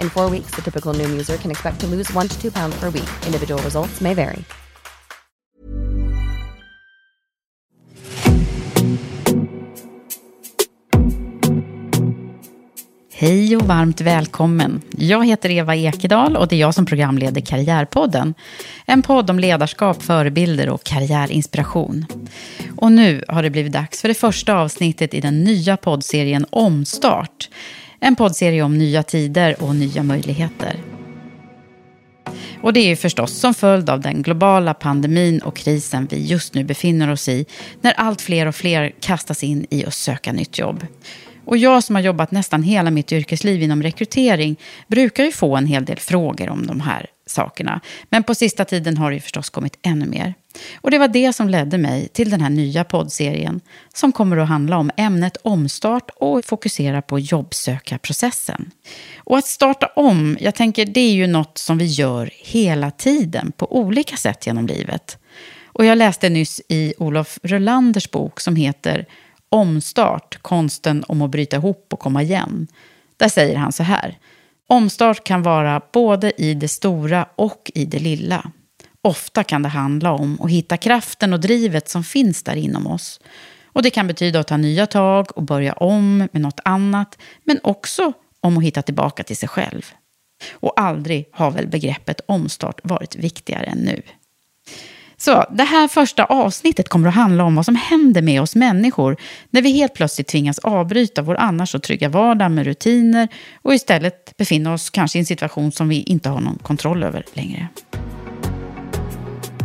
In four weeks, the typical new user can expect to lose one to two pounds per week. Individual results may vary. Hej och varmt välkommen. Jag heter Eva Ekedal och det är jag som programleder Karriärpodden. En podd om ledarskap, förebilder och karriärinspiration. Och nu har det blivit dags för det första avsnittet i den nya poddserien Omstart. En poddserie om nya tider och nya möjligheter. Och det är ju förstås som följd av den globala pandemin och krisen vi just nu befinner oss i, när allt fler och fler kastas in i att söka nytt jobb. Och jag som har jobbat nästan hela mitt yrkesliv inom rekrytering brukar ju få en hel del frågor om de här sakerna. Men på sista tiden har det ju förstås kommit ännu mer. Och det var det som ledde mig till den här nya poddserien som kommer att handla om ämnet omstart och fokusera på jobbsökarprocessen. Och att starta om, jag tänker det är ju något som vi gör hela tiden på olika sätt genom livet. Och jag läste nyss i Olof Rölanders bok som heter Omstart, konsten om att bryta ihop och komma igen. Där säger han så här. Omstart kan vara både i det stora och i det lilla. Ofta kan det handla om att hitta kraften och drivet som finns där inom oss. Och det kan betyda att ta nya tag och börja om med något annat, men också om att hitta tillbaka till sig själv. Och aldrig har väl begreppet omstart varit viktigare än nu. Så det här första avsnittet kommer att handla om vad som händer med oss människor när vi helt plötsligt tvingas avbryta vår annars så trygga vardag med rutiner och istället befinna oss kanske i en situation som vi inte har någon kontroll över längre.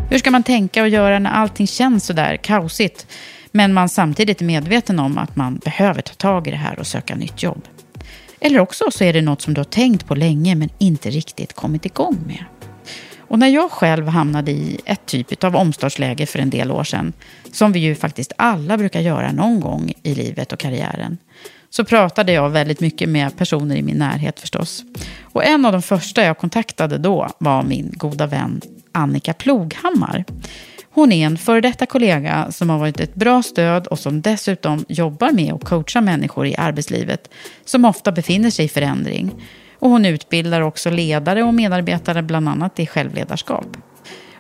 Hur ska man tänka och göra när allting känns sådär kaosigt men man samtidigt är medveten om att man behöver ta tag i det här och söka nytt jobb? Eller också så är det något som du har tänkt på länge men inte riktigt kommit igång med. Och när jag själv hamnade i ett typ av omstartsläge för en del år sedan, som vi ju faktiskt alla brukar göra någon gång i livet och karriären, så pratade jag väldigt mycket med personer i min närhet förstås. Och en av de första jag kontaktade då var min goda vän Annika Ploghammar. Hon är en före detta kollega som har varit ett bra stöd och som dessutom jobbar med att coacha människor i arbetslivet som ofta befinner sig i förändring. Och hon utbildar också ledare och medarbetare bland annat i självledarskap.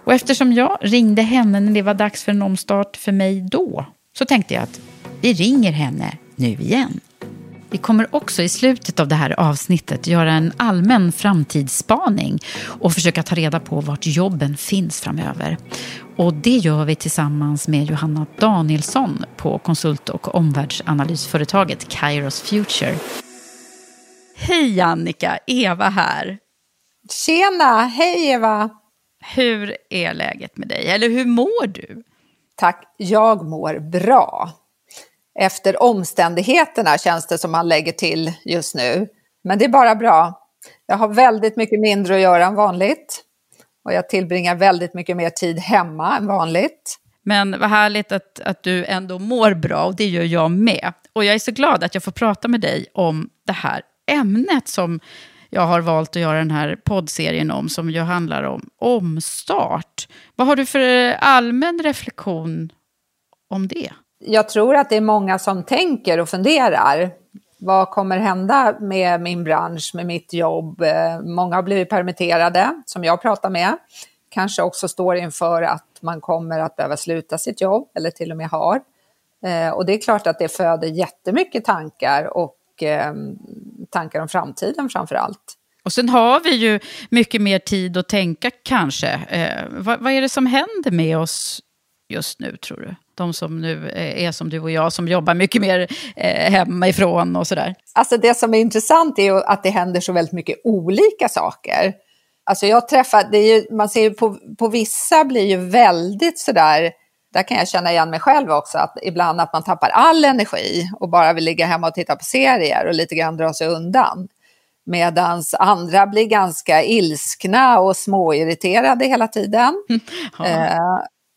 Och eftersom jag ringde henne när det var dags för en omstart för mig då, så tänkte jag att vi ringer henne nu igen. Vi kommer också i slutet av det här avsnittet göra en allmän framtidsspaning och försöka ta reda på vart jobben finns framöver. Och det gör vi tillsammans med Johanna Danielsson på konsult och omvärldsanalysföretaget Kairos Future. Hej Annika, Eva här. Tjena, hej Eva! Hur är läget med dig? Eller hur mår du? Tack, jag mår bra. Efter omständigheterna känns det som man lägger till just nu. Men det är bara bra. Jag har väldigt mycket mindre att göra än vanligt. Och jag tillbringar väldigt mycket mer tid hemma än vanligt. Men vad härligt att, att du ändå mår bra och det gör jag med. Och jag är så glad att jag får prata med dig om det här ämnet som jag har valt att göra den här poddserien om, som ju handlar om omstart. Vad har du för eh, allmän reflektion om det? Jag tror att det är många som tänker och funderar. Vad kommer hända med min bransch, med mitt jobb? Eh, många har blivit permitterade, som jag pratar med. Kanske också står inför att man kommer att behöva sluta sitt jobb, eller till och med har. Eh, och det är klart att det föder jättemycket tankar och eh, tankar om framtiden framför allt. Och sen har vi ju mycket mer tid att tänka kanske. Eh, vad, vad, är det som händer med oss just nu tror du? De som nu är som du och jag som jobbar mycket mer eh, hemifrån och sådär. Alltså det som är intressant är ju att det händer så väldigt mycket olika saker. Alltså jag träffar, ju, man ser ju på, på vissa blir ju väldigt sådär där kan jag känna igen mig själv också, att ibland att man tappar all energi och bara vill ligga hemma och titta på serier och lite grann dra sig undan. Medan andra blir ganska ilskna och småirriterade hela tiden. Ja. Eh,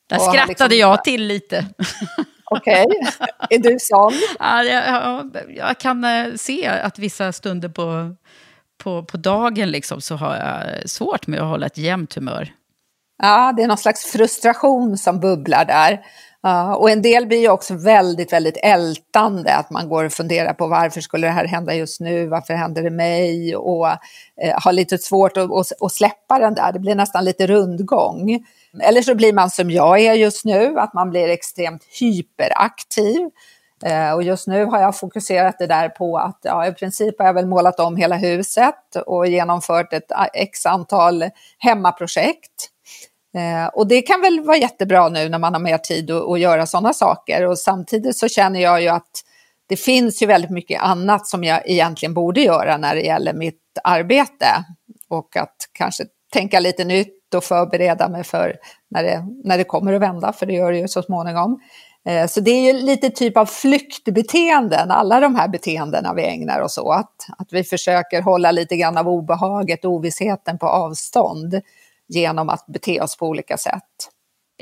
Där skrattade liksom... jag till lite. Okej, okay. är du sån? Ja, jag, jag, kan eh, se att vissa stunder på, på, på dagen liksom, så har jag svårt med att hålla ett jämnt humör. Ja, det är någon slags frustration som bubblar där. Uh, och en del blir ju också väldigt, väldigt ältande, att man går och funderar på varför skulle det här hända just nu, varför händer det mig? Och uh, har lite svårt att, att, att, släppa den där, det blir nästan lite rundgång. Eller så blir man som jag är just nu, att man blir extremt hyperaktiv. Uh, och just nu har jag fokuserat det där på att ja, i princip har jag väl målat om hela huset och genomfört ett x antal hemmaprojekt. Eh, och det kan väl vara jättebra nu när man har mer tid att, göra sådana saker. Och samtidigt så känner jag ju att det finns ju väldigt mycket annat som jag egentligen borde göra när det gäller mitt arbete. Och att kanske tänka lite nytt och förbereda mig för när det, när det kommer att vända, för det gör det ju så småningom. Eh, så det är ju lite typ av flyktbeteenden, alla de här beteendena vi ägnar oss åt. Att vi försöker hålla lite grann av obehaget och ovissheten på avstånd genom att bete oss på olika sätt.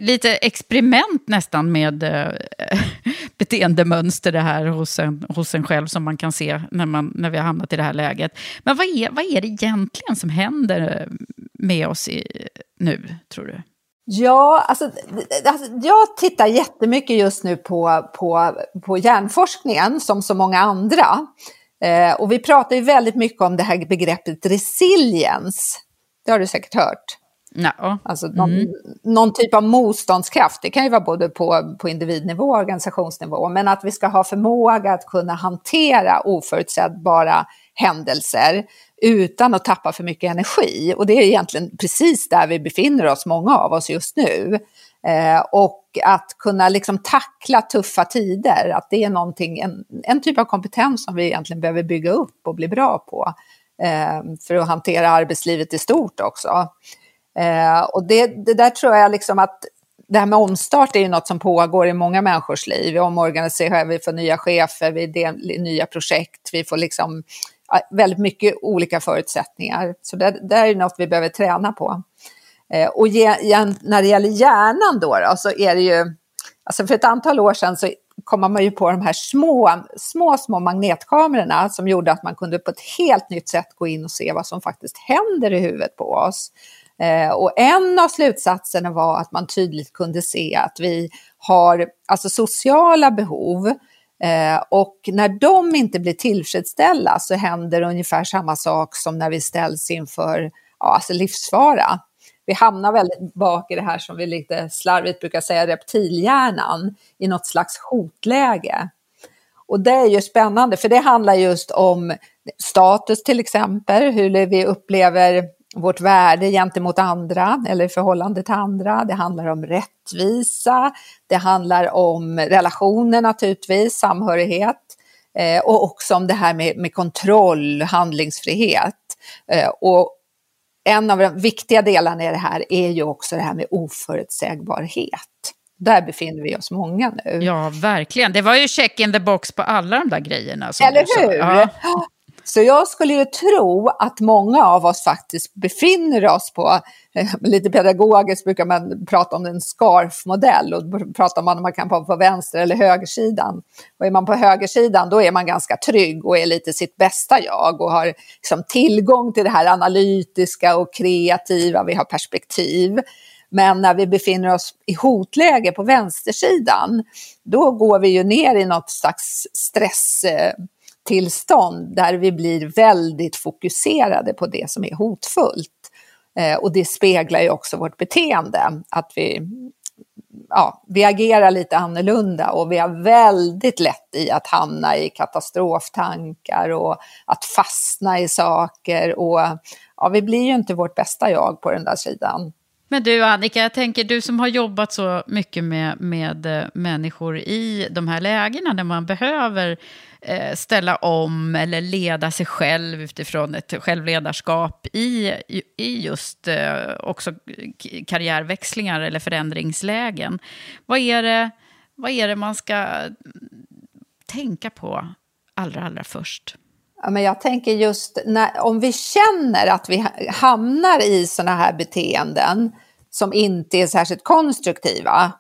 Lite experiment nästan med äh, beteendemönster det här hos en, hos en själv som man kan se när, man, när vi har hamnat i det här läget. Men vad är, vad är det egentligen som händer eh, med oss i, nu, tror du? Ja, alltså, alltså, jag tittar jättemycket just nu på, på, på hjärnforskningen som så många andra. Eh, och vi pratar ju väldigt mycket om det här begreppet resiliens. Det har du säkert hört. No. Alltså någon, mm. någon, typ av motståndskraft, det kan ju vara både på, på individnivå och organisationsnivå, men att vi ska ha förmåga att kunna hantera oförutsägbara händelser utan att tappa för mycket energi. Och det är egentligen precis där vi befinner oss, många av oss just nu. Eh, och att kunna liksom tackla tuffa tider, att det är någonting, en, en typ av kompetens som vi egentligen behöver bygga upp och bli bra på. Eh, för att hantera arbetslivet i stort också. Eh, och det, det där tror jag liksom att det här med omstart är ju något som pågår i många människors liv. Vi omorganiserar, vi får nya chefer, vi delar nya projekt, vi får liksom väldigt mycket olika förutsättningar. Så det, det är något vi behöver träna på. Eh, och ge, när det gäller hjärnan då, då, så är det ju, alltså för ett antal år sedan så kom man ju på de här små, små, små magnetkamerorna som gjorde att man kunde på ett helt nytt sätt gå in och se vad som faktiskt händer i huvudet på oss. Eh, och en av slutsatserna var att man tydligt kunde se att vi har alltså sociala behov eh, och när de inte blir tillfredsställda så händer ungefär samma sak som när vi ställs inför ja, alltså livsfara. Vi hamnar väldigt bak i det här som vi lite slarvigt brukar säga reptilhjärnan i något slags hotläge. Och det är ju spännande för det handlar just om status till exempel, hur vi upplever vårt värde gentemot andra eller i förhållande till andra. Det handlar om rättvisa, det handlar om relationer naturligtvis, samhörighet eh, och också om det här med, med kontroll, handlingsfrihet. Eh, och en av de viktiga delarna i det här är ju också det här med oförutsägbarhet. Där befinner vi oss många nu. Ja, verkligen. Det var ju check in the box på alla de där grejerna. Eller hur? Ja. Så jag skulle ju tro att många av oss faktiskt befinner oss på, eh, lite pedagogiskt brukar man prata om en scarf-modell och pratar man om man kan vara på vänster eller högersidan. Och är man på högersidan då är man ganska trygg och är lite sitt bästa jag och har liksom tillgång till det här analytiska och kreativa, vi har perspektiv. Men när vi befinner oss i hotläge på vänstersidan, då går vi ju ner i något slags stress... Eh, tillstånd där vi blir väldigt fokuserade på det som är hotfullt. Eh, och det speglar ju också vårt beteende, att vi, ja, vi agerar lite annorlunda och vi har väldigt lätt i att hamna i katastroftankar och att fastna i saker. Och ja, vi blir ju inte vårt bästa jag på den där sidan. Men du Annika, jag tänker du som har jobbat så mycket med, med eh, människor i de här lägena där man behöver Eh, ställa om eller leda sig själv utifrån ett självledarskap i, i just eh, också karriärväxlingar eller förändringslägen. Vad är det, vad är det man ska tänka på allra, allra först? Ja, men jag tänker just när, om vi känner att vi hamnar i sådana här beteenden som inte är särskilt konstruktiva.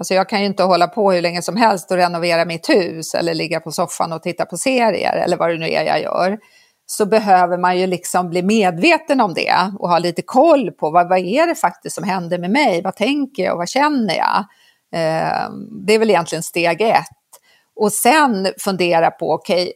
Alltså jag kan ju inte hålla på hur länge som helst och renovera mitt hus eller ligga på soffan och titta på serier eller vad det nu är jag gör. Så behöver man ju liksom bli medveten om det och ha lite koll på vad, vad är det faktiskt som händer med mig? Vad tänker jag och vad känner jag? Eh, det är väl egentligen steg ett. Och sen fundera på, okej, okay,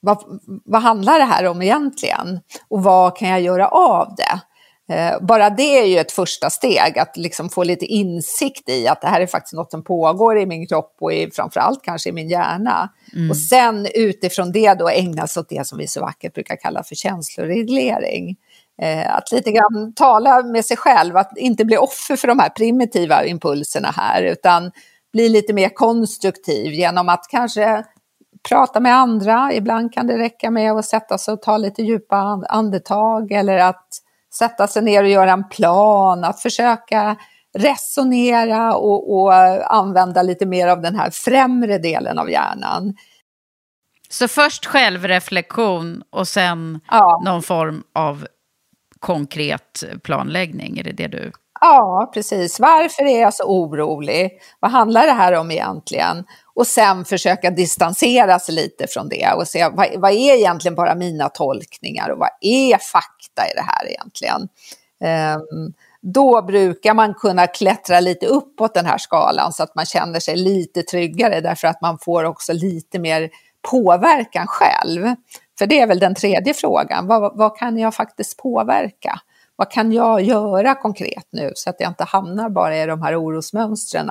vad, vad handlar det här om egentligen? Och vad kan jag göra av det? Eh, bara det är ju ett första steg, att liksom få lite insikt i att det här är faktiskt något som pågår i min kropp och i, framförallt kanske i min hjärna. Mm. Och sen utifrån det då ägna sig åt det som vi så vackert brukar kalla för känsloreglering. Eh, att lite grann tala med sig själv, att inte bli offer för de här primitiva impulserna här, utan bli lite mer konstruktiv genom att kanske prata med andra. Ibland kan det räcka med att sätta sig och ta lite djupa andetag eller att sätta sig ner och göra en plan, att försöka resonera och, och använda lite mer av den här främre delen av hjärnan. Så först självreflektion och sen ja. någon form av konkret planläggning, är det det du... Ja, precis. Varför är jag så orolig? Vad handlar det här om egentligen? Och sen försöka distansera sig lite från det och se vad, vad är egentligen bara mina tolkningar och vad är fakta i det här egentligen? Um, då brukar man kunna klättra lite uppåt den här skalan så att man känner sig lite tryggare därför att man får också lite mer påverkan själv. För det är väl den tredje frågan, vad, vad kan jag faktiskt påverka? Vad kan jag göra konkret nu så att jag inte hamnar bara i de här orosmönstren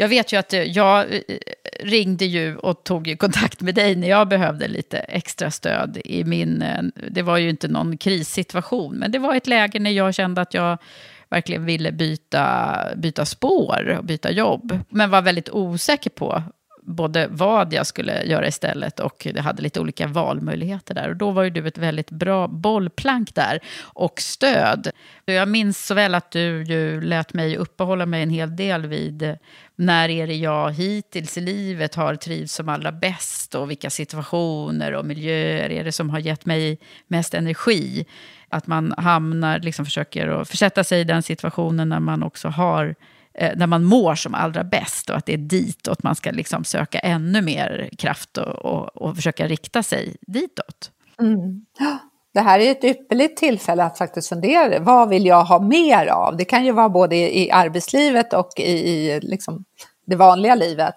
Jag vet ju att eh, jag eh, ringde ju och tog ju kontakt med dig när jag behövde lite extra stöd i min... Eh, det var ju inte någon krissituation, men det var ett läge när jag kände att jag verkligen ville byta, byta spår och byta jobb. Men var väldigt osäker på både vad jag skulle göra istället och jag hade lite olika valmöjligheter där. Och då var ju du ett väldigt bra bollplank där och stöd. Jag minns så väl att du ju lät mig uppehålla mig en hel del vid när är det jag hittills i livet har trivts som allra bäst och vilka situationer och miljöer är det som har gett mig mest energi. Att man hamnar, liksom försöker att försätta sig i den situationen när man också har när man mår som allra bäst och att det är ditåt man ska liksom söka ännu mer kraft och, och, och försöka rikta sig ditåt. Mm. Det här är ett ypperligt tillfälle att faktiskt fundera. Vad vill jag ha mer av? Det kan ju vara både i, i arbetslivet och i, i liksom det vanliga livet.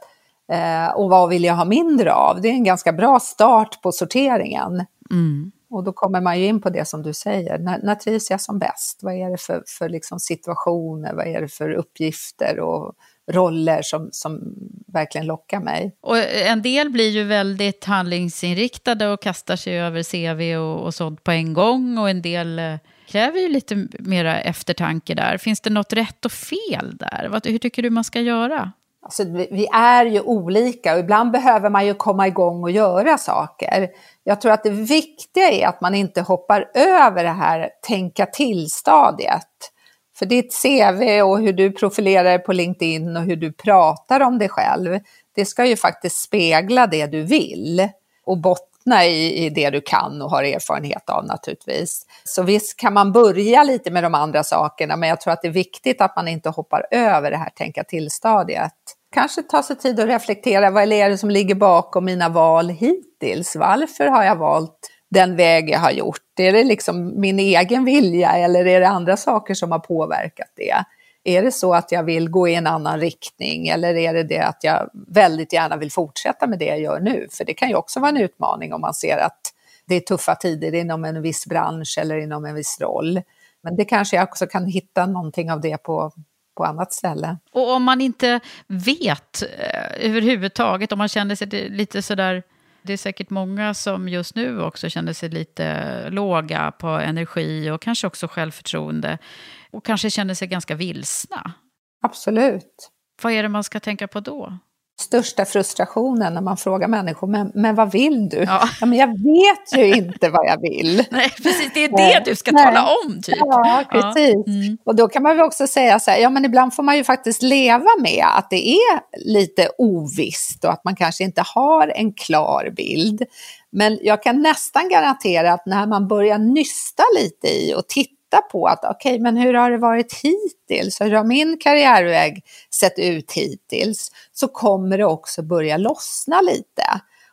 Eh, och vad vill jag ha mindre av? Det är en ganska bra start på sorteringen. Mm. Och då kommer man ju in på det som du säger. När, när trivs jag som bäst? Vad är det för, för liksom situationer? Vad är det för uppgifter och roller som, som verkligen lockar mig? Och en del blir ju väldigt handlingsinriktade och kastar sig över CV och, och sånt på en gång. Och en del eh, kräver ju lite mera eftertanke där. Finns det något rätt och fel där? Vad, hur tycker du man ska göra? Alltså, vi, är ju olika och ibland behöver man ju komma igång och göra saker. Jag tror att det viktiga är att man inte hoppar över det här tänka till-stadiet. För ditt CV och hur du profilerar dig på LinkedIn och hur du pratar om dig själv, det ska ju faktiskt spegla det du vill och bottna i, i det du kan och har erfarenhet av naturligtvis. Så visst kan man börja lite med de andra sakerna, men jag tror att det är viktigt att man inte hoppar över det här tänka till-stadiet. Kanske ta sig tid att reflektera, vad är det som ligger bakom mina val hittills? Varför har jag valt den väg jag har gjort? Är det liksom min egen vilja eller är det andra saker som har påverkat det? Är det så att jag vill gå i en annan riktning eller är det det att jag väldigt gärna vill fortsätta med det jag gör nu? För det kan ju också vara en utmaning om man ser att det är tuffa tider inom en viss bransch eller inom en viss roll. Men det kanske jag också kan hitta någonting av det på, på annat ställe. Och om man inte vet eh, överhuvudtaget, om man känner sig lite sådär det är säkert många som just nu också känner sig lite låga på energi och kanske också självförtroende. Och kanske känner sig ganska vilsna. Absolut. Vad är det man ska tänka på då? Största frustrationen när man frågar människor, men, men vad vill du? Ja. ja. men jag vet ju inte vad jag vill. Nej, precis, det är det du ska Nej. tala om. Typ. Ja, precis. Ja. Mm. Och då kan man väl också säga så här, ja men ibland får man ju faktiskt leva med att det är lite ovisst och att man kanske inte har en klar bild. Men jag kan nästan garantera att när man börjar nysta lite i och titta på att okej, okay, men hur har det varit hittills? Hur har min karriärväg sett ut hittills? Så kommer det också börja lossna lite.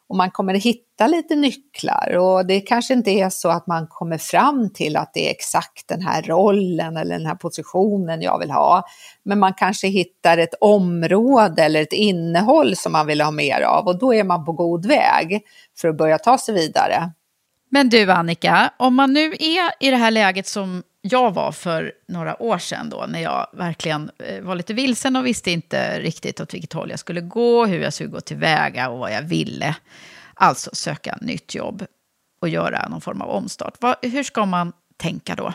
Och man kommer hitta lite nycklar och det kanske inte är så att man kommer fram till att det är exakt den här rollen eller den här positionen jag vill ha. Men man kanske hittar ett område eller ett innehåll som man vill ha mer av och då är man på god väg för att börja ta sig vidare. Men du Annika, om man nu är i det här läget som jag var för några år sedan då, när jag verkligen eh, var lite vilsen och visste inte riktigt åt vilket håll jag skulle gå, hur jag skulle gå tillväga och vad jag ville. Alltså söka nytt jobb och göra någon form av omstart. hur ska man tänka då?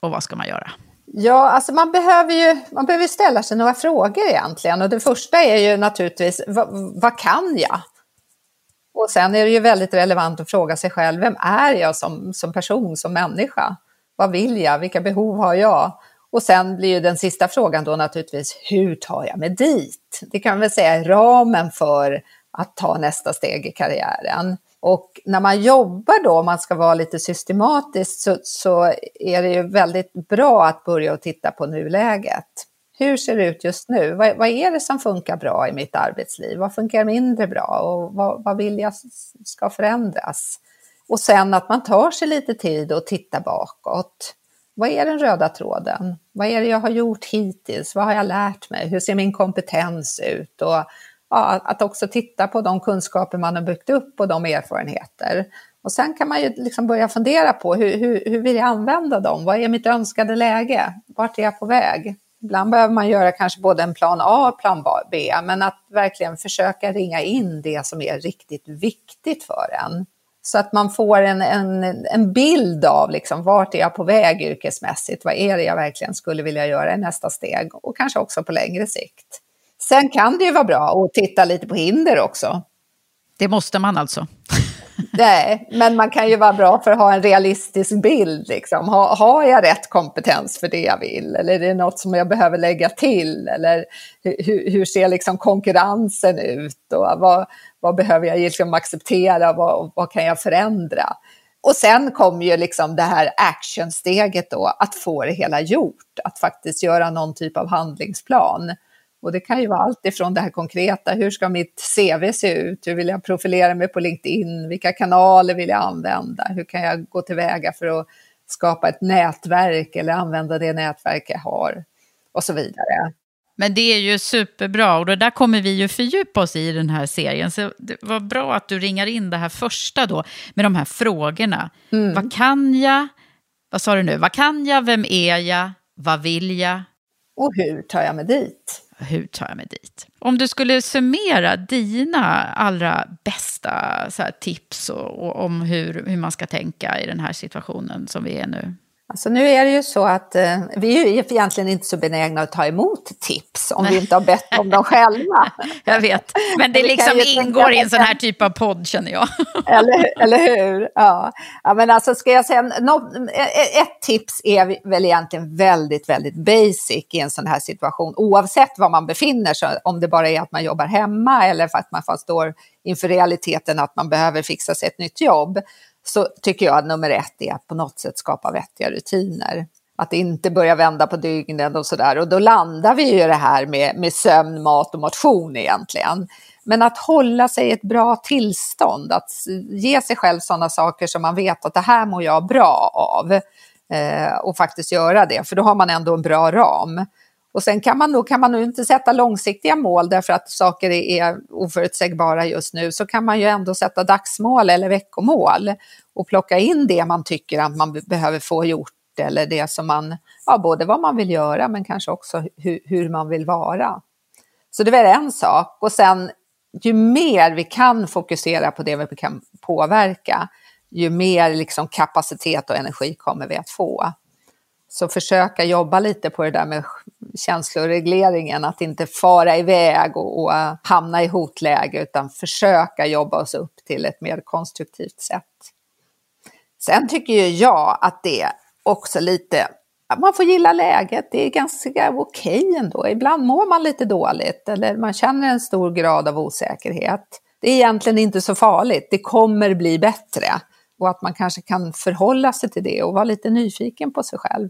Och vad ska man göra? Ja, alltså man behöver ju man behöver ställa sig några frågor egentligen. Och det första är ju naturligtvis, vad, vad kan jag? Och sen är det ju väldigt relevant att fråga sig själv, vem är jag som, som person, som människa? Vad vill jag? Vilka behov har jag? Och sen blir ju den sista frågan då naturligtvis, hur tar jag mig dit? Det kan man väl säga är ramen för att ta nästa steg i karriären. Och när man jobbar då, om man ska vara lite systematisk, så, så är det ju väldigt bra att börja och titta på nuläget. Hur ser det ut just nu? Vad, vad, är det som funkar bra i mitt arbetsliv? Vad funkar mindre bra och vad, vad vill jag ska förändras? Och sen att man tar sig lite tid och tittar bakåt. Vad är den röda tråden? Vad är det jag har gjort hittills? Vad har jag lärt mig? Hur ser min kompetens ut? Och ja, att också titta på de kunskaper man har byggt upp och de erfarenheter. Och sen kan man ju liksom börja fundera på hur, hur, hur vill jag använda dem? Vad är mitt önskade läge? Vart är jag på väg? Ibland behöver man göra kanske både en plan A och plan B, men att verkligen försöka ringa in det som är riktigt viktigt för en. Så att man får en, en, en bild av liksom, vart är jag på väg yrkesmässigt? Vad är det jag verkligen skulle vilja göra i nästa steg? Och kanske också på längre sikt. Sen kan det ju vara bra att titta lite på hinder också. Det måste man alltså? Nej, men man kan ju vara bra för att ha en realistisk bild. Liksom. Ha, har jag rätt kompetens för det jag vill? Eller är det något som jag behöver lägga till? Eller hur, hur ser liksom konkurrensen ut? Och vad, vad behöver jag liksom acceptera? Vad, vad kan jag förändra? Och sen kom ju liksom det här actionsteget då, att få det hela gjort. Att faktiskt göra någon typ av handlingsplan. Och det kan ju vara allt ifrån det här konkreta, hur ska mitt CV se ut? Hur vill jag profilera mig på LinkedIn? Vilka kanaler vill jag använda? Hur kan jag gå tillväga för att skapa ett nätverk eller använda det nätverk jag har? Och så vidare. Men det är ju superbra och det där kommer vi ju fördjupa oss i den här serien. Så det var bra att du ringar in det här första då med de här frågorna. Mm. Vad kan jag? Vad sa du nu? Vad kan jag? Vem är jag? Vad vill jag? Och hur tar jag mig dit? hur tar jag mig dit? Om du skulle summera dina allra bästa tips och, och om hur, hur man ska tänka i den här situationen som vi är nu. Alltså nu är det ju så att eh, vi är ju egentligen inte så benägna att ta emot tips om vi inte har bett om dem själva. jag vet, men det liksom ingår i en sån här typ av podd känner jag. eller, eller hur? Ja. ja, men alltså ska jag säga, no, e, e, ett tips är väl egentligen väldigt, väldigt basic i en sån här situation, oavsett var man befinner sig, om det bara är att man jobbar hemma eller för att man står inför realiteten att man behöver fixa sig ett nytt jobb så tycker jag att nummer ett är att på något sätt skapa vettiga rutiner. Att inte börja vända på dygnen och sådär. Och då landar vi ju i det här med, med sömn, mat och motion egentligen. Men att hålla sig i ett bra tillstånd, att ge sig själv sådana saker som man vet att det här mår jag bra av. Eh, och faktiskt göra det, för då har man ändå en bra ram. Och sen kan man, då, kan man nog inte sätta långsiktiga mål därför att saker är oförutsägbara just nu, så kan man ju ändå sätta dagsmål eller veckomål och plocka in det man tycker att man behöver få gjort eller det som man, ja både vad man vill göra men kanske också hur, hur man vill vara. Så det är en sak och sen ju mer vi kan fokusera på det vi kan påverka, ju mer liksom kapacitet och energi kommer vi att få. Så försöka jobba lite på det där med känsloregleringen, att inte fara iväg och, och äh, hamna i hotläge, utan försöka jobba oss upp till ett mer konstruktivt sätt. Sen tycker ju jag att det också lite, man får gilla läget, det är ganska okej okay ändå. Ibland mår man lite dåligt eller man känner en stor grad av osäkerhet. Det är egentligen inte så farligt, det kommer bli bättre. Och att man kanske kan förhålla sig till det och vara lite nyfiken på sig själv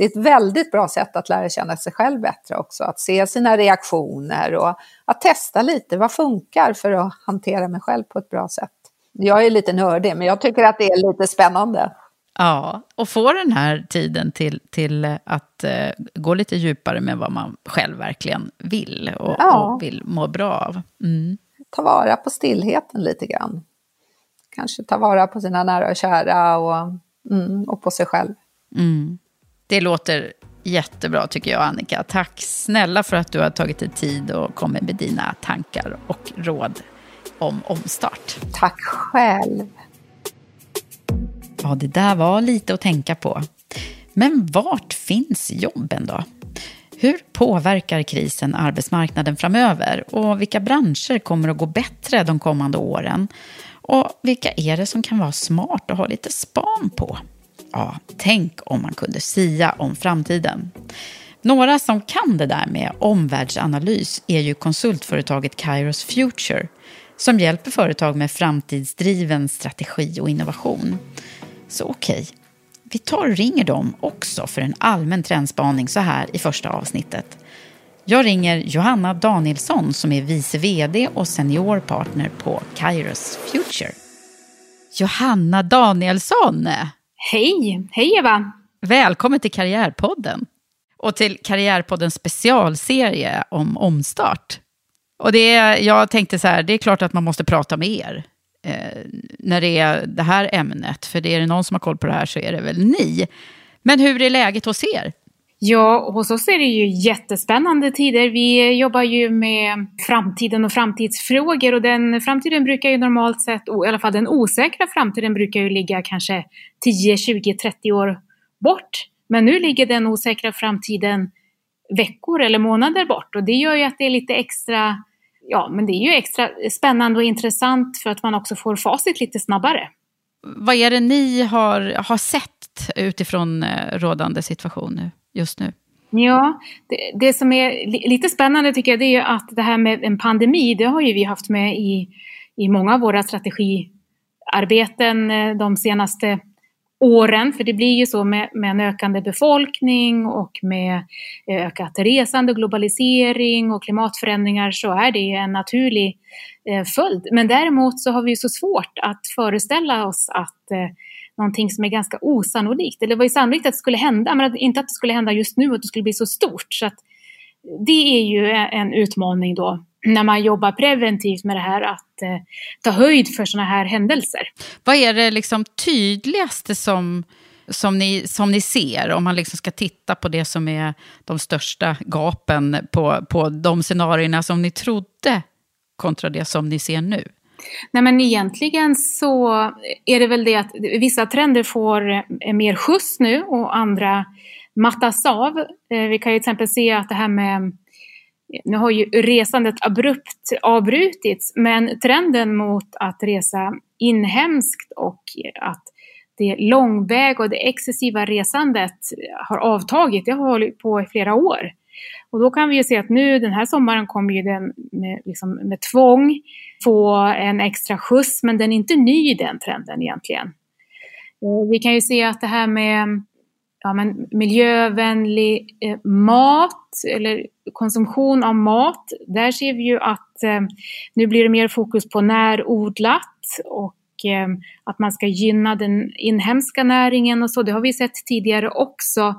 det är ett väldigt bra sätt att lära känna sig själv bättre också. Att se sina reaktioner och att testa lite. Vad funkar för att hantera mig själv på ett bra sätt? Jag är lite nördig, men jag tycker att det är lite spännande. Ja, och få den här tiden till, till att uh, gå lite djupare med vad man själv verkligen vill och, ja. och vill må bra av. Mm. Ta vara på stillheten lite grann. Kanske ta vara på sina nära och kära och, mm, och på sig själv. Mm. Det låter jättebra tycker jag, Annika. Tack snälla för att du har tagit dig tid och kommit med dina tankar och råd om omstart. Tack själv. Ja, det där var lite att tänka på. Men vart finns jobben då? Hur påverkar krisen arbetsmarknaden framöver och vilka branscher kommer att gå bättre de kommande åren? Och vilka är det som kan vara smart att ha lite span på? Ja, tänk om man kunde sia om framtiden. Några som kan det där med omvärldsanalys är ju konsultföretaget Kairos Future som hjälper företag med framtidsdriven strategi och innovation. Så okej, okay. vi tar och ringer dem också för en allmän trendspaning så här i första avsnittet. Jag ringer Johanna Danielsson som är vice vd och senior partner på Kairos Future. Johanna Danielsson! Hej! Hej Eva! Välkommen till Karriärpodden och till Karriärpoddens specialserie om omstart. Och det är, jag tänkte så här, det är klart att man måste prata med er eh, när det är det här ämnet, för det är det någon som har koll på det här så är det väl ni. Men hur är läget hos er? Ja, hos oss är det ju jättespännande tider. Vi jobbar ju med framtiden och framtidsfrågor och den framtiden brukar ju normalt sett, i alla fall den osäkra framtiden brukar ju ligga kanske 10, 20, 30 år bort. Men nu ligger den osäkra framtiden veckor eller månader bort och det gör ju att det är lite extra, ja men det är ju extra spännande och intressant för att man också får facit lite snabbare. Vad är det ni har, har sett utifrån eh, rådande situation nu? Just nu? Ja, det, det, som är lite spännande tycker jag det är ju att det här med en pandemi, det har ju vi haft med i, i många av våra strategiarbeten eh, de senaste åren, för det blir ju så med, med en ökande befolkning och med eh, ökat resande, globalisering och klimatförändringar så är det en naturlig eh, följd. Men däremot så har vi ju så svårt att föreställa oss att eh, någonting som är ganska osannolikt. Eller det var ju sannolikt att det skulle hända, men inte att det skulle hända just nu och att det skulle bli så stort. Så att det är ju en utmaning då när man jobbar preventivt med det här att eh, ta höjd för sådana här händelser. Vad är det liksom tydligaste som, som, ni, som ni ser om man liksom ska titta på det som är de största gapen på, på de scenarierna som ni trodde kontra det som ni ser nu? Nej men egentligen så är det väl det att vissa trender får eh, mer skjuts nu och andra mattas av. Eh, vi kan ju till exempel se att det här med nu har ju resandet abrupt avbrutits, men trenden mot att resa inhemskt och att det långväg och det excessiva resandet har avtagit, det har hållit på i flera år. Och då kan vi ju se att nu den här sommaren kommer ju den med, liksom, med tvång få en extra skjuts, men den är inte ny den trenden egentligen. Eh, vi kan ju se att det här med ja, men miljövänlig eh, mat eller konsumtion av mat, där ser vi ju att eh, nu blir det mer fokus på närodlat och eh, att man ska gynna den inhemska näringen och så. Det har vi sett tidigare också.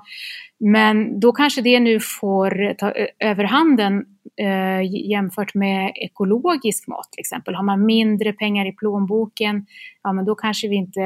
Men då kanske det nu får ta överhanden eh, jämfört med ekologisk mat till exempel. Har man mindre pengar i plånboken, ja men då kanske vi inte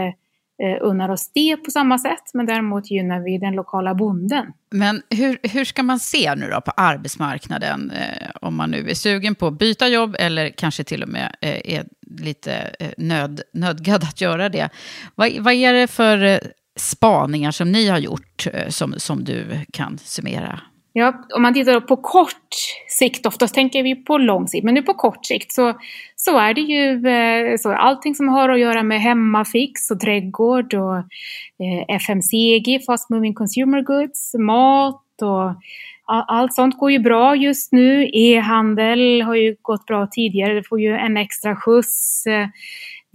eh, unnar oss det på samma sätt, men däremot gynnar vi den lokala bonden. Men hur, hur ska man se nu då på arbetsmarknaden eh, om man nu är sugen på att byta jobb eller kanske till och med eh, är lite eh, nöd, nödgad att göra det? Vad, vad är det för eh, spaningar som ni har gjort eh, som, som du kan summera? Ja, om man tittar på kort sikt, oftast tänker vi på lång sikt, men nu på kort sikt så, så är det ju eh, så allting som har att göra med hemmafix och trädgård och eh, FMCG, fast moving consumer goods, mat och allt sånt går ju bra just nu. E-handel har ju gått bra tidigare, det får ju en extra skjuts. Eh,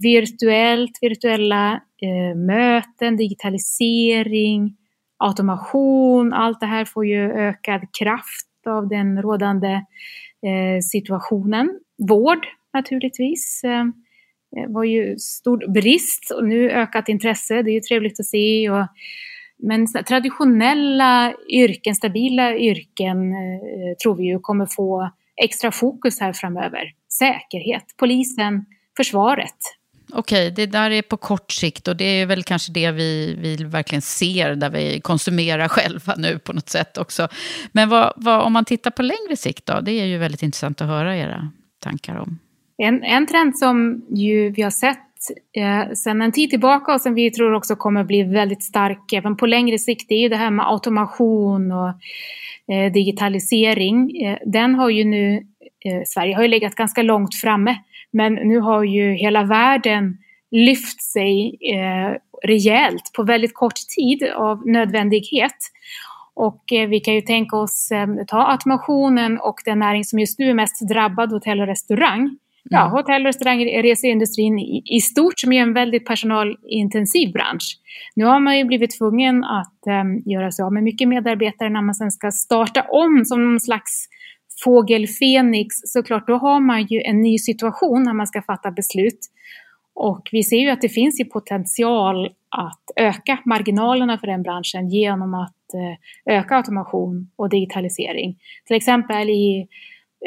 virtuellt, virtuella eh, möten, digitalisering, automation, allt det här får ju ökad kraft av den rådande eh, situationen. Vård naturligtvis eh, eh var ju stor brist och nu ökat intresse, det är ju trevligt att se. Och, men traditionella yrken, stabila yrken eh, tror vi ju kommer få extra fokus här framöver. Säkerhet, polisen, försvaret Okej, det där är på kort sikt och det är väl kanske det vi, vi verkligen ser där vi konsumerar själva nu på något sätt också. Men vad, vad, om man tittar på längre sikt då? Det är ju väldigt intressant att höra era tankar om. En, en trend som ju vi har sett eh, sedan en tid tillbaka och som vi tror också kommer bli väldigt stark även på längre sikt, det är ju det här med automation och eh, digitalisering. Eh, den har ju nu, eh, Sverige har ju legat ganska långt framme Men nu har ju hela världen lyft sig eh, rejält på väldigt kort tid av nödvändighet. Och eh, vi kan ju tänka oss eh, ta automationen och den näring som just nu är mest drabbad, hotell och restaurang. Ja, mm. hotell, restaurang, reseindustrin i, i stort som är en väldigt personalintensiv bransch. Nu har man ju blivit tvungen att um, göra sig av med mycket medarbetare när man sen ska starta om som någon slags fågel Fenix. Såklart, då har man ju en ny situation när man ska fatta beslut. Och vi ser ju att det finns ju potential att öka marginalerna för den branschen genom att eh, öka automation och digitalisering. Till exempel i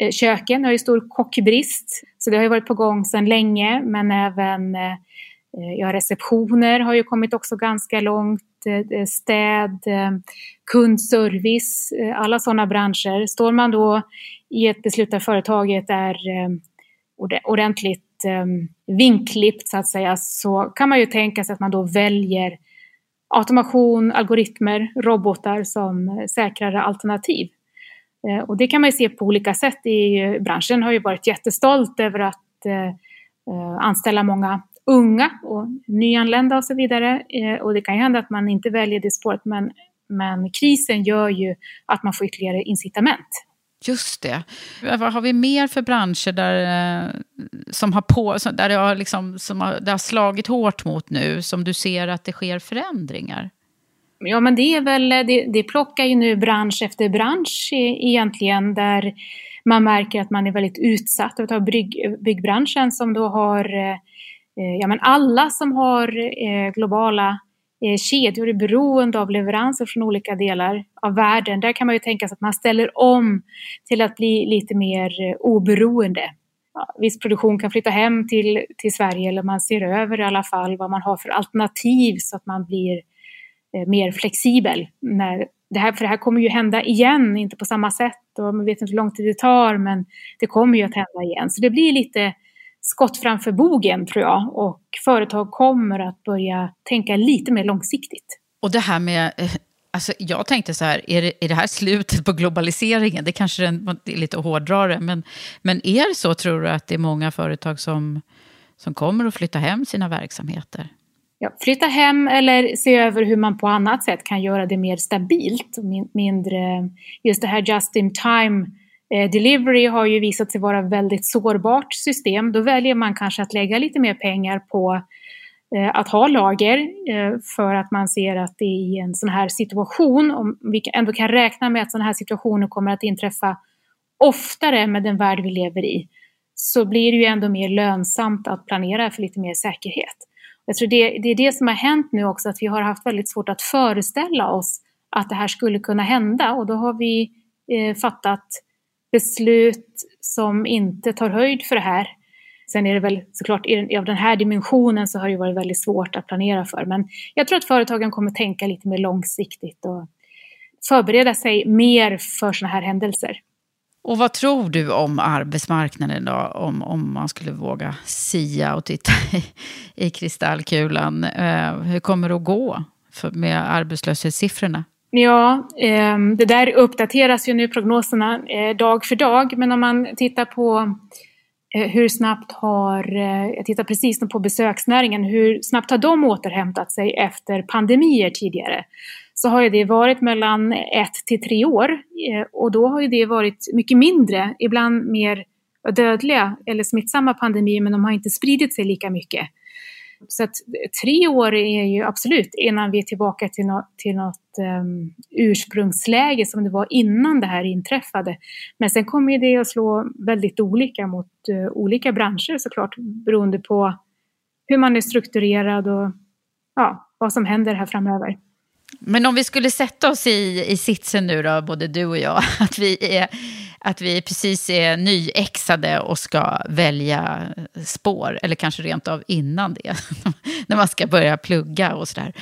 Eh, köken har ju stor kockbrist, så det har ju varit på gång sedan länge, men även eh, ja, receptioner har ju kommit också ganska långt, eh, eh, städ, kundservice, alla sådana branscher. Står man då i ett beslut där företaget är ordentligt vinklippt så att säga, så kan man ju tänka sig att man då väljer automation, algoritmer, robotar som säkrare alternativ. Eh, och det kan man ju se på olika sätt. I, eh, branschen har ju varit jättestolt över att eh, anställa många unga och nyanlända och så vidare. och det kan ju hända att man inte väljer det spåret men, men krisen gör ju att man får ytterligare incitament. Just det. Vad har vi mer för branscher där, som har, på, där det, har liksom, som har, det har slagit hårt mot nu, som du ser att det sker förändringar? Ja, men det är väl, eh, det, det plockar ju nu bransch efter bransch egentligen där man märker att man är väldigt utsatt. Vi tar bygg, byggbranschen som då har, eh, eh, ja men alla som har eh, globala eh, kedjor är beroende av leveranser från olika delar av världen. Där kan man ju tänka sig att man ställer om till att bli lite mer eh, oberoende. Ja, viss produktion kan flytta hem till, till Sverige eller man ser över i alla fall vad man har för alternativ så att man blir Eh, Eh, mer flexibel. När det här, för det här kommer ju hända igen, inte på samma sätt och man vet inte hur lång tid det tar men det kommer ju att hända igen. Så det blir lite skott framför bogen tror jag och företag kommer att börja tänka lite mer långsiktigt. Och det här med eh, Alltså, jag tänkte så här, är det, är det här slutet på globaliseringen? Det kanske är lite att hårdra det, men, men är det så tror du att det är många företag som, som kommer att flytta hem sina verksamheter? Ja, flytta hem eller se över hur man på annat sätt kan göra det mer stabilt och mindre, just det här just in time eh, delivery har ju visat sig vara ett väldigt sårbart system. Då väljer man kanske att lägga lite mer pengar på eh, att ha lager eh, för att man ser att det i en sån här situation, om vi ändå kan räkna med att sådana här situationer kommer att inträffa oftare med den värld vi lever i, så blir det ju ändå mer lönsamt att planera för lite mer säkerhet. Jag tror det, det är det som har hänt nu också, att vi har haft väldigt svårt att föreställa oss att det här skulle kunna hända och då har vi eh, fattat beslut som inte tar höjd för det här. Sen är det väl såklart, av den här dimensionen så har det varit väldigt svårt att planera för. Men jag tror att företagen kommer tänka lite mer långsiktigt och förbereda sig mer för sådana här händelser. Och vad tror du om arbetsmarknaden då, om, om man skulle våga sia och titta i, i kristallkulan? Eh, hur kommer det att gå för, med arbetslöshetssiffrorna? Ja, eh, det där uppdateras ju nu prognoserna eh, dag för dag, men om man tittar på eh, hur snabbt har, eh, jag tittar precis på besöksnäringen, hur snabbt har de återhämtat sig efter pandemier tidigare? Så har ju det varit mellan ett till tre år eh, och då har ju det varit mycket mindre, ibland mer dödliga eller smittsamma pandemier men de har inte spridit sig lika mycket. Så att eh, tre år är ju absolut innan vi är tillbaka till något, till något um, ursprungsläge som det var innan det här inträffade. Men sen kommer ju det att slå väldigt olika mot uh, olika branscher såklart beroende på hur man är strukturerad och ja, vad som händer här framöver. Men om vi skulle sätta oss i, i sitsen nu då, både du och jag, att vi, är, att vi precis är nyexade och ska välja spår, eller kanske rent av innan det, när man ska börja plugga och sådär.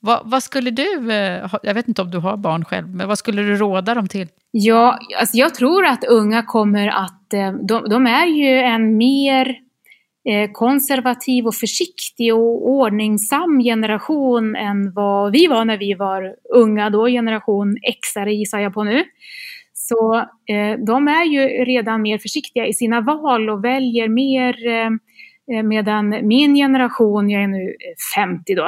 Vad, vad, skulle du, eh, jag vet inte om du har barn själv, men vad skulle du råda dem till? Ja, alltså jag tror att unga kommer att, eh, de, de är ju en mer Eh, konservativ och försiktig och ordningsam generation än vad vi var när vi var unga då, generation X-are gissar jag på nu. Så eh, de är ju redan mer försiktiga i sina val och väljer mer eh, eh medan min generation, jag är nu 50 då,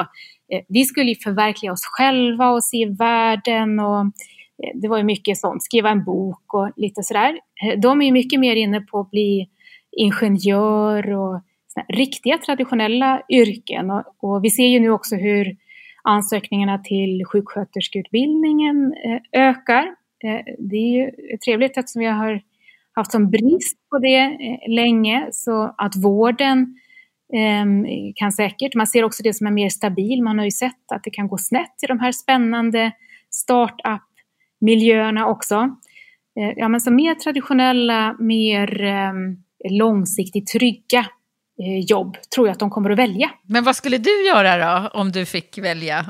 eh, vi skulle ju förverkliga oss själva och se världen och eh, det var ju mycket sånt, skriva en bok och lite sådär. Eh, de är ju mycket mer inne på att bli ingenjör och riktiga traditionella yrken. Och, och vi ser ju nu också hur ansökningarna till sjuksköterskeutbildningen eh, ökar. Eh, det är ju trevligt eftersom vi har haft som brist på det eh, länge, så att vården ehm, kan säkert, man ser också det som är mer stabil, man har ju sett att det kan gå snett i de här spännande startup-miljöerna också. Eh, ja, men så mer traditionella, mer ehm, långsiktigt trygga jobb tror jag att de kommer att välja. Men vad skulle du göra då om du fick välja?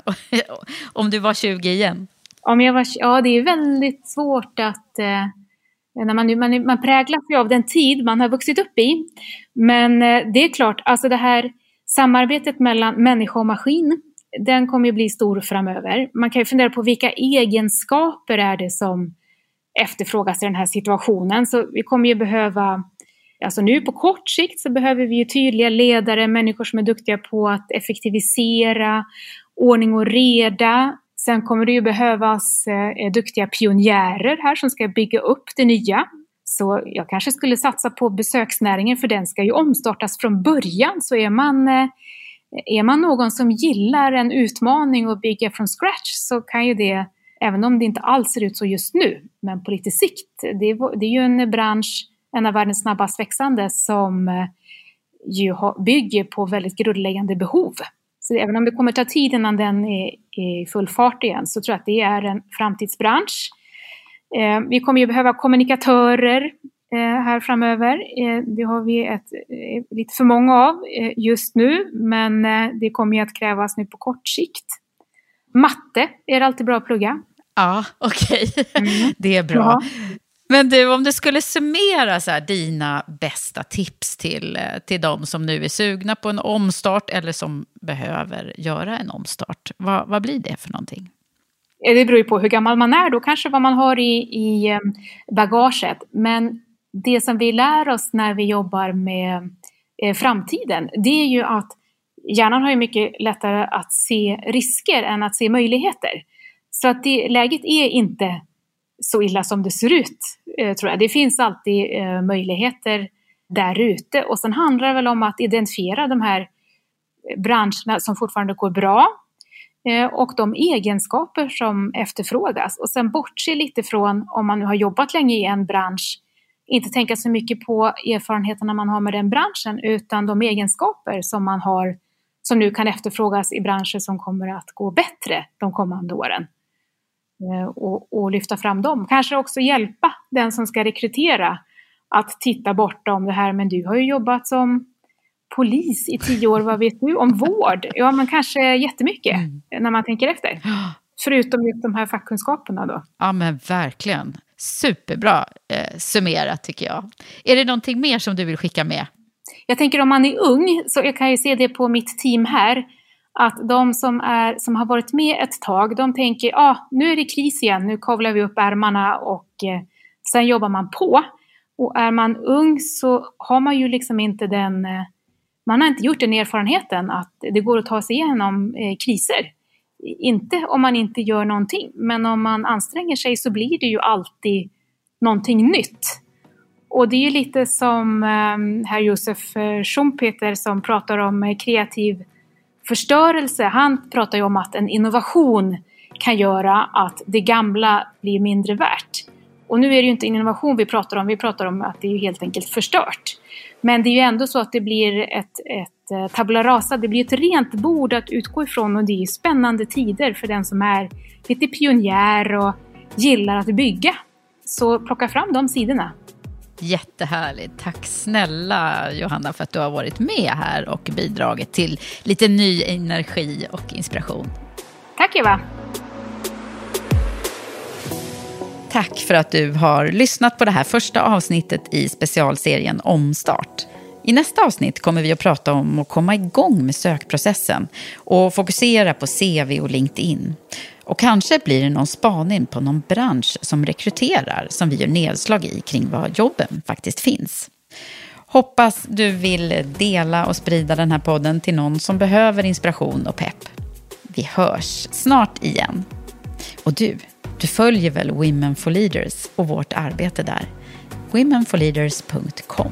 om du var 20 igen? Om jag var, ja, det är väldigt svårt att... Eh, när man, man, man präglas ju av den tid man har vuxit upp i. Men eh, det är klart, alltså det här samarbetet mellan människa och maskin, den kommer ju bli stor framöver. Man kan ju fundera på vilka egenskaper är det som efterfrågas i den här situationen. Så vi kommer ju behöva, alltså nu på kort sikt så behöver vi ju tydliga ledare, människor som är duktiga på att effektivisera, ordning och reda, Sen kommer det ju behövas eh, eh, duktiga pionjärer här som ska bygga upp det nya. Så jag kanske skulle satsa på besöksnäringen för den ska ju omstartas från början. Så är man, eh, är man någon som gillar en utmaning och bygga från scratch så kan ju det, även om det inte alls ser ut så just nu, men på lite sikt, det, det är ju en bransch, en av världens snabbast växande, som eh, ju bygger på väldigt grundläggande behov. Så även om det kommer ta tid innan den är i full fart igen så tror jag att det är en framtidsbransch. Eh, vi kommer ju behöva kommunikatörer eh, här framöver. Det har vi ett, lite för många av just nu, men det kommer ju att krävas nu på kort sikt. Matte är det alltid bra att plugga. Ja, okej. Okay. Mm. Det är bra. Ja. Men du, om du skulle summera så här, dina bästa tips till, eh, till de som nu är sugna på en omstart eller som behöver göra en omstart, vad, vad blir det för någonting? Eh, det beror ju på hur gammal man är då, kanske vad man har i, i eh, bagaget. Men det som vi lär oss när vi jobbar med framtiden, det är ju att hjärnan har ju mycket lättare att se risker än att se möjligheter. Så att det, läget är inte så illa som det ser ut, eh, tror jag. Det finns alltid eh, möjligheter där ute och sen handlar det väl om att identifiera de här eh, branscherna som fortfarande går bra och de egenskaper som efterfrågas och sen bortse lite från om man nu har jobbat länge i en bransch inte tänka så mycket på erfarenheterna man har med den branschen utan de egenskaper som man har som nu kan efterfrågas i branscher som kommer att gå bättre de kommande åren. Eh, och, och, lyfta fram dem. Kanske också hjälpa den som ska rekrytera att titta bortom det här, men du har ju jobbat som polis i tio år, vad vet du om vård? Ja, men kanske jättemycket mm. när man tänker efter. Förutom de här fackkunskaperna då. Ja, men verkligen. Superbra eh, summerat tycker jag. Är det någonting mer som du vill skicka med? Jag tänker om man är ung, så jag kan ju se det på mitt team här, att de som, är, som har varit med ett tag, de tänker ah, nu är det kris igen, nu kavlar vi upp ärmarna och eh, sen jobbar man på. Och är man ung så har man ju liksom inte den, eh, man har inte gjort den erfarenheten att det går att ta sig igenom eh, kriser. Inte om man inte gör någonting, men om man anstränger sig så blir det ju alltid någonting nytt. Och det är ju lite som eh, herr Josef eh, Schumpeter som pratar om eh, kreativ förstörelse, han pratar ju om att en innovation kan göra att det gamla blir mindre värt. Och nu är det ju inte innovation vi pratar om, vi pratar om att det är ju helt enkelt förstört. Men det är ju ändå så att det blir ett, ett eh, tabula rasa, det blir ett rent bord att utgå ifrån och det är ju spännande tider för den som är lite pionjär och gillar att bygga. Så plocka fram de sidorna. Jättehärligt. Tack snälla Johanna för att du har varit med här och bidragit till lite ny energi och inspiration. Tack Eva. Tack för att du har lyssnat på det här första avsnittet i specialserien Omstart. I nästa avsnitt kommer vi att prata om att komma igång med sökprocessen och fokusera på CV och LinkedIn. Och kanske blir det någon spaning på någon bransch som rekryterar som vi gör nedslag i kring var jobben faktiskt finns. Hoppas du vill dela och sprida den här podden till någon som behöver inspiration och pepp. Vi hörs snart igen. Och du, du följer väl Women for Leaders och vårt arbete där? womenforleaders.com